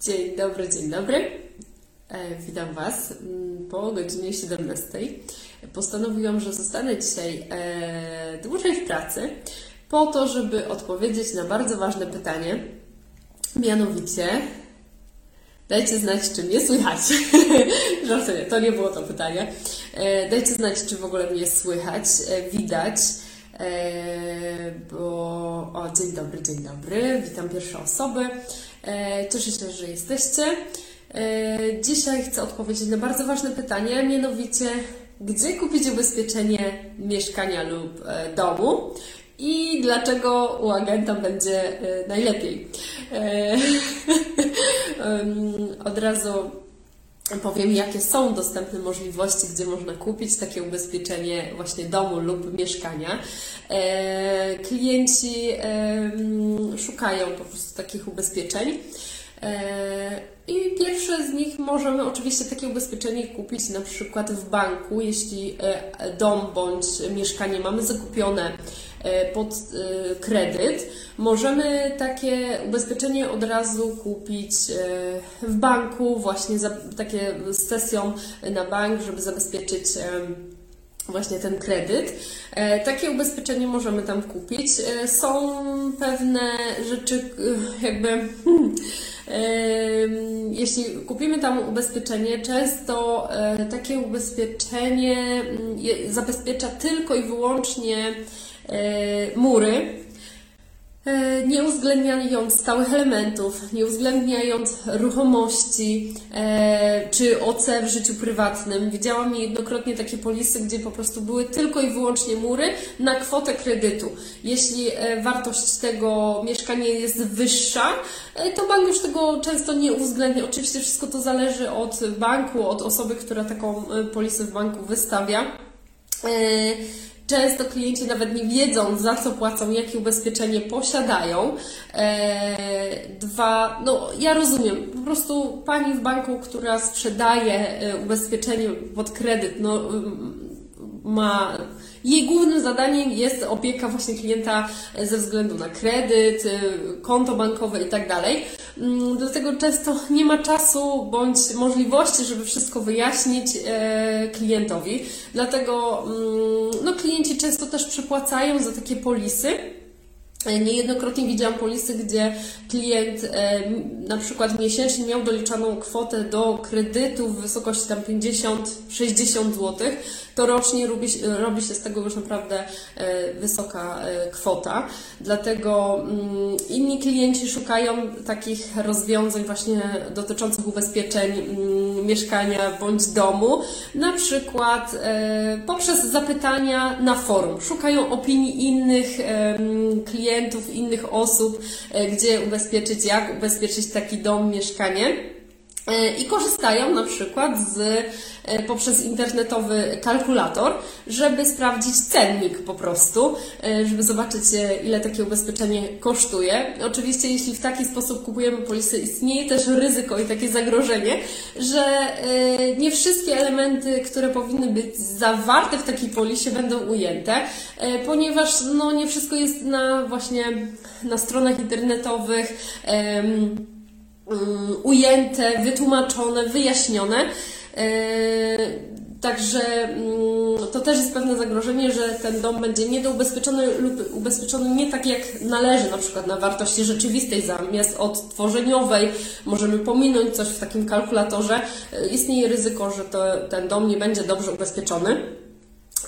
Dzień dobry, dzień dobry. E, witam Was mm, po godzinie 17. Postanowiłam, że zostanę dzisiaj e, dłużej w pracy po to, żeby odpowiedzieć na bardzo ważne pytanie. Mianowicie, dajcie znać, czy mnie słychać. Żartuję, to nie było to pytanie. E, dajcie znać, czy w ogóle mnie słychać, widać. Bo o, dzień dobry, dzień dobry, witam pierwsze osoby. E, cieszę się, że jesteście. E, dzisiaj chcę odpowiedzieć na bardzo ważne pytanie, mianowicie gdzie kupić ubezpieczenie mieszkania lub e, domu i dlaczego u agenta będzie najlepiej. Od razu powiem, jakie są dostępne możliwości, gdzie można kupić takie ubezpieczenie właśnie domu lub mieszkania. E, klienci szukają po prostu takich ubezpieczeń. E, z nich możemy oczywiście takie ubezpieczenie kupić na przykład w banku, jeśli e, dom bądź mieszkanie mamy zakupione e, pod kredyt. Możemy takie ubezpieczenie od razu kupić w banku, właśnie za, takie z sesją na bank, żeby zabezpieczyć właśnie ten kredyt. Takie ubezpieczenie możemy tam kupić. Są pewne rzeczy, jakby. Hmm, jeśli kupimy tam ubezpieczenie, często e, takie ubezpieczenie mm, zabezpiecza tylko i wyłącznie e, mury, E, nie uwzględniając stałych elementów, nie uwzględniając ruchomości e, czy OC w życiu prywatnym. Widziałam niejednokrotnie takie polisy, gdzie po prostu były tylko i wyłącznie mury na kwotę kredytu. Jeśli e, wartość tego mieszkania jest wyższa, to bank już tego często nie uwzględnia. Oczywiście wszystko to zależy od banku, od osoby, która taką polisę w banku wystawia. Często klienci nawet nie wiedzą, za co płacą, jakie ubezpieczenie posiadają. E, dwa, no ja rozumiem, po prostu pani w banku, która sprzedaje e, ubezpieczenie pod kredyt, no ma jej głównym zadaniem jest opieka właśnie klienta ze względu na kredyt, konto bankowe i tak dalej. Mm, dlatego często nie ma czasu bądź możliwości, żeby wszystko wyjaśnić e, klientowi. Dlatego mm, no, klienci często też przypłacają za takie polisy. E, niejednokrotnie widziałam polisy, gdzie klient e, na przykład miesięcznie miał doliczaną kwotę do kredytu w wysokości tam 50-60 zł, to rocznie robi, robi się z tego już naprawdę e, wysoka kwota. Dlatego mm, inni klienci szukają takich rozwiązań właśnie dotyczących ubezpieczeń mm, mieszkania bądź domu, na przykład poprzez zapytania na forum. Szukają opinii innych klientów, klientów, innych osób, e, gdzie ubezpieczyć, jak ubezpieczyć taki dom, mieszkanie. E, I korzystają na przykład z, e, poprzez internetowy kalkulator, żeby sprawdzić cennik po prostu, żeby zobaczyć ile takie ubezpieczenie kosztuje. Oczywiście jeśli w taki sposób kupujemy polisy, istnieje też ryzyko i takie zagrożenie, że nie wszystkie elementy, które powinny być zawarte w takiej polisie będą ujęte, ponieważ no, nie wszystko jest na właśnie na stronach internetowych ujęte, wytłumaczone, wyjaśnione. E, także mm, to też jest pewne zagrożenie, że ten dom będzie niedoubezpieczony lub ubezpieczony nie tak jak należy, na przykład na wartości rzeczywistej zamiast odtworzeniowej. Możemy pominąć coś w takim kalkulatorze. E, istnieje ryzyko, że to, ten dom nie będzie dobrze ubezpieczony.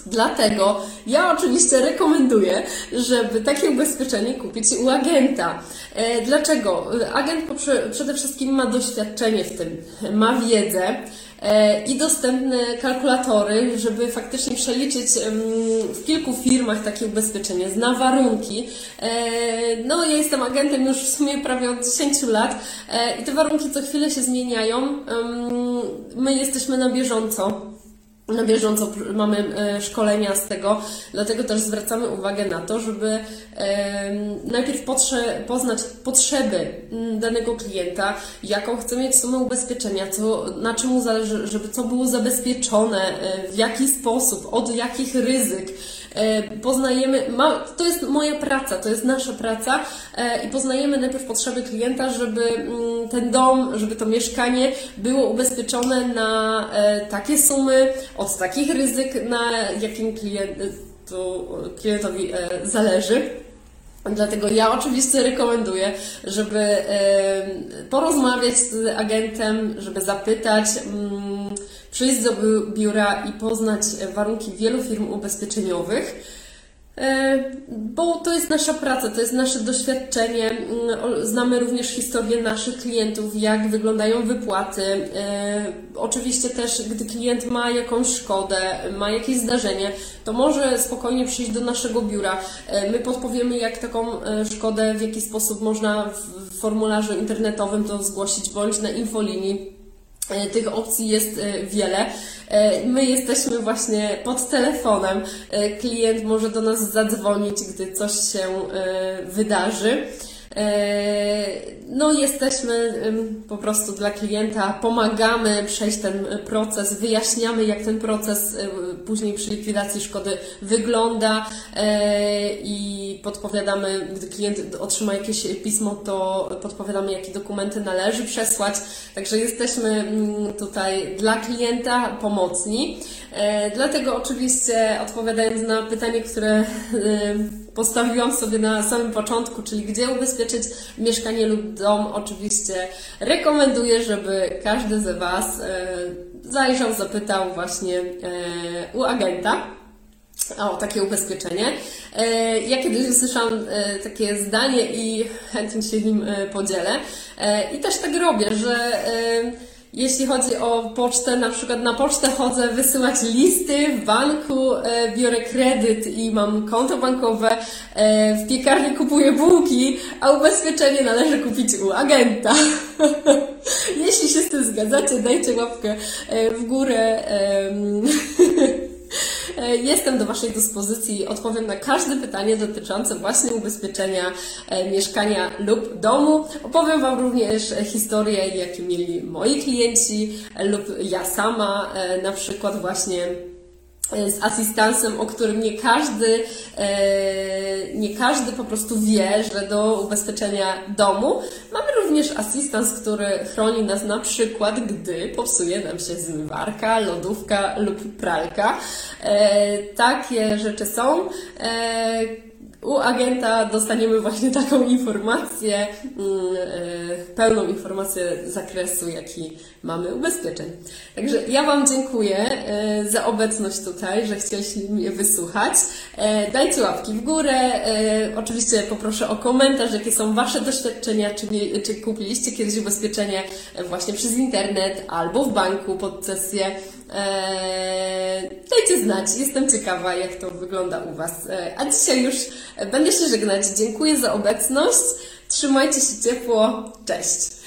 Dlatego ja oczywiście rekomenduję, żeby takie ubezpieczenie kupić u agenta. E, dlaczego? Agent przede wszystkim ma doświadczenie w tym, ma wiedzę e, i dostępne kalkulatory, żeby faktycznie przeliczyć w kilku firmach takie ubezpieczenie, zna warunki. E, no, ja jestem agentem już w sumie prawie od 10 lat i te warunki co chwilę się zmieniają. My jesteśmy na bieżąco na bieżąco mamy e, szkolenia z tego, dlatego też zwracamy uwagę na to, żeby najpierw poznać potrzeby mm, danego klienta, jaką chce mieć sumę ubezpieczenia, co, na czym mu zależy, żeby co było zabezpieczone, e, w jaki sposób, od jakich ryzyk, poznajemy, ma, to jest moja praca, to jest nasza praca e, i poznajemy najpierw potrzeby klienta, żeby mm, ten dom, żeby to mieszkanie było ubezpieczone na e, takie sumy, od takich ryzyk, na jakim klient, to klientowi zależy. Dlatego ja oczywiście rekomenduję, żeby porozmawiać z agentem, żeby zapytać, mm, przyjść do biura i poznać warunki wielu firm ubezpieczeniowych. E, bo to jest nasza praca, to jest nasze doświadczenie. Mm, znamy również historię naszych klientów, jak wyglądają wypłaty. E, oczywiście też, gdy klient ma jakąś szkodę, ma jakieś zdarzenie, to może spokojnie przyjść do naszego biura. E, my podpowiemy, jak taką szkodę, w jaki sposób można w formularzu internetowym to zgłosić, bądź na infolinii. Tych opcji jest wiele. E, my jesteśmy właśnie pod telefonem. E, klient może do nas zadzwonić, gdy coś się e, wydarzy. E, no, jesteśmy po prostu dla klienta, pomagamy przejść ten proces, wyjaśniamy, jak ten proces e, później przy likwidacji szkody wygląda e, i podpowiadamy, gdy klient otrzyma jakieś pismo, to podpowiadamy, jakie dokumenty należy przesłać. Także jesteśmy mm, tutaj dla klienta pomocni. Dlatego oczywiście odpowiadając na pytanie, które postawiłam sobie na samym początku, czyli gdzie ubezpieczyć mieszkanie lub dom, oczywiście rekomenduję, żeby każdy z Was e, zajrzał, zapytał właśnie e, u agenta o takie ubezpieczenie. E, ja kiedyś usłyszałam takie zdanie i chętnie się nim podzielę. I też tak robię, że jeśli chodzi o pocztę, na przykład na pocztę chodzę wysyłać listy, w banku e, biorę kredyt i mam konto bankowe, e, w piekarni kupuję bułki, a ubezpieczenie należy kupić u agenta. jeśli się z tym zgadzacie, dajcie łapkę e, w górę. jestem do Waszej dyspozycji, odpowiem na każde pytanie dotyczące właśnie ubezpieczenia e, mieszkania lub domu. Opowiem Wam również historie, jakie mieli moi klienci lub ja sama, e, na przykład właśnie z asystansem, o którym nie każdy, e, nie każdy po prostu wie, że do ubezpieczenia domu mamy również asystans, który chroni nas na przykład, gdy popsuje nam się zmywarka, lodówka lub pralka. E, takie rzeczy są e, u agenta dostaniemy właśnie taką informację, mm, e, pełną informację zakresu, jaki mamy ubezpieczeń. Także ja Wam dziękuję e, za obecność tutaj, że chcieliście mnie wysłuchać. E, dajcie łapki w górę. Oczywiście poproszę o komentarz, jakie są Wasze doświadczenia, czy, czy kupiliście kiedyś ubezpieczenie właśnie przez internet albo w banku pod sesję dajcie znać, jestem ciekawa, jak to wygląda u Was. A dzisiaj już będę się żegnać. Dziękuję za obecność. Trzymajcie się ciepło. Cześć.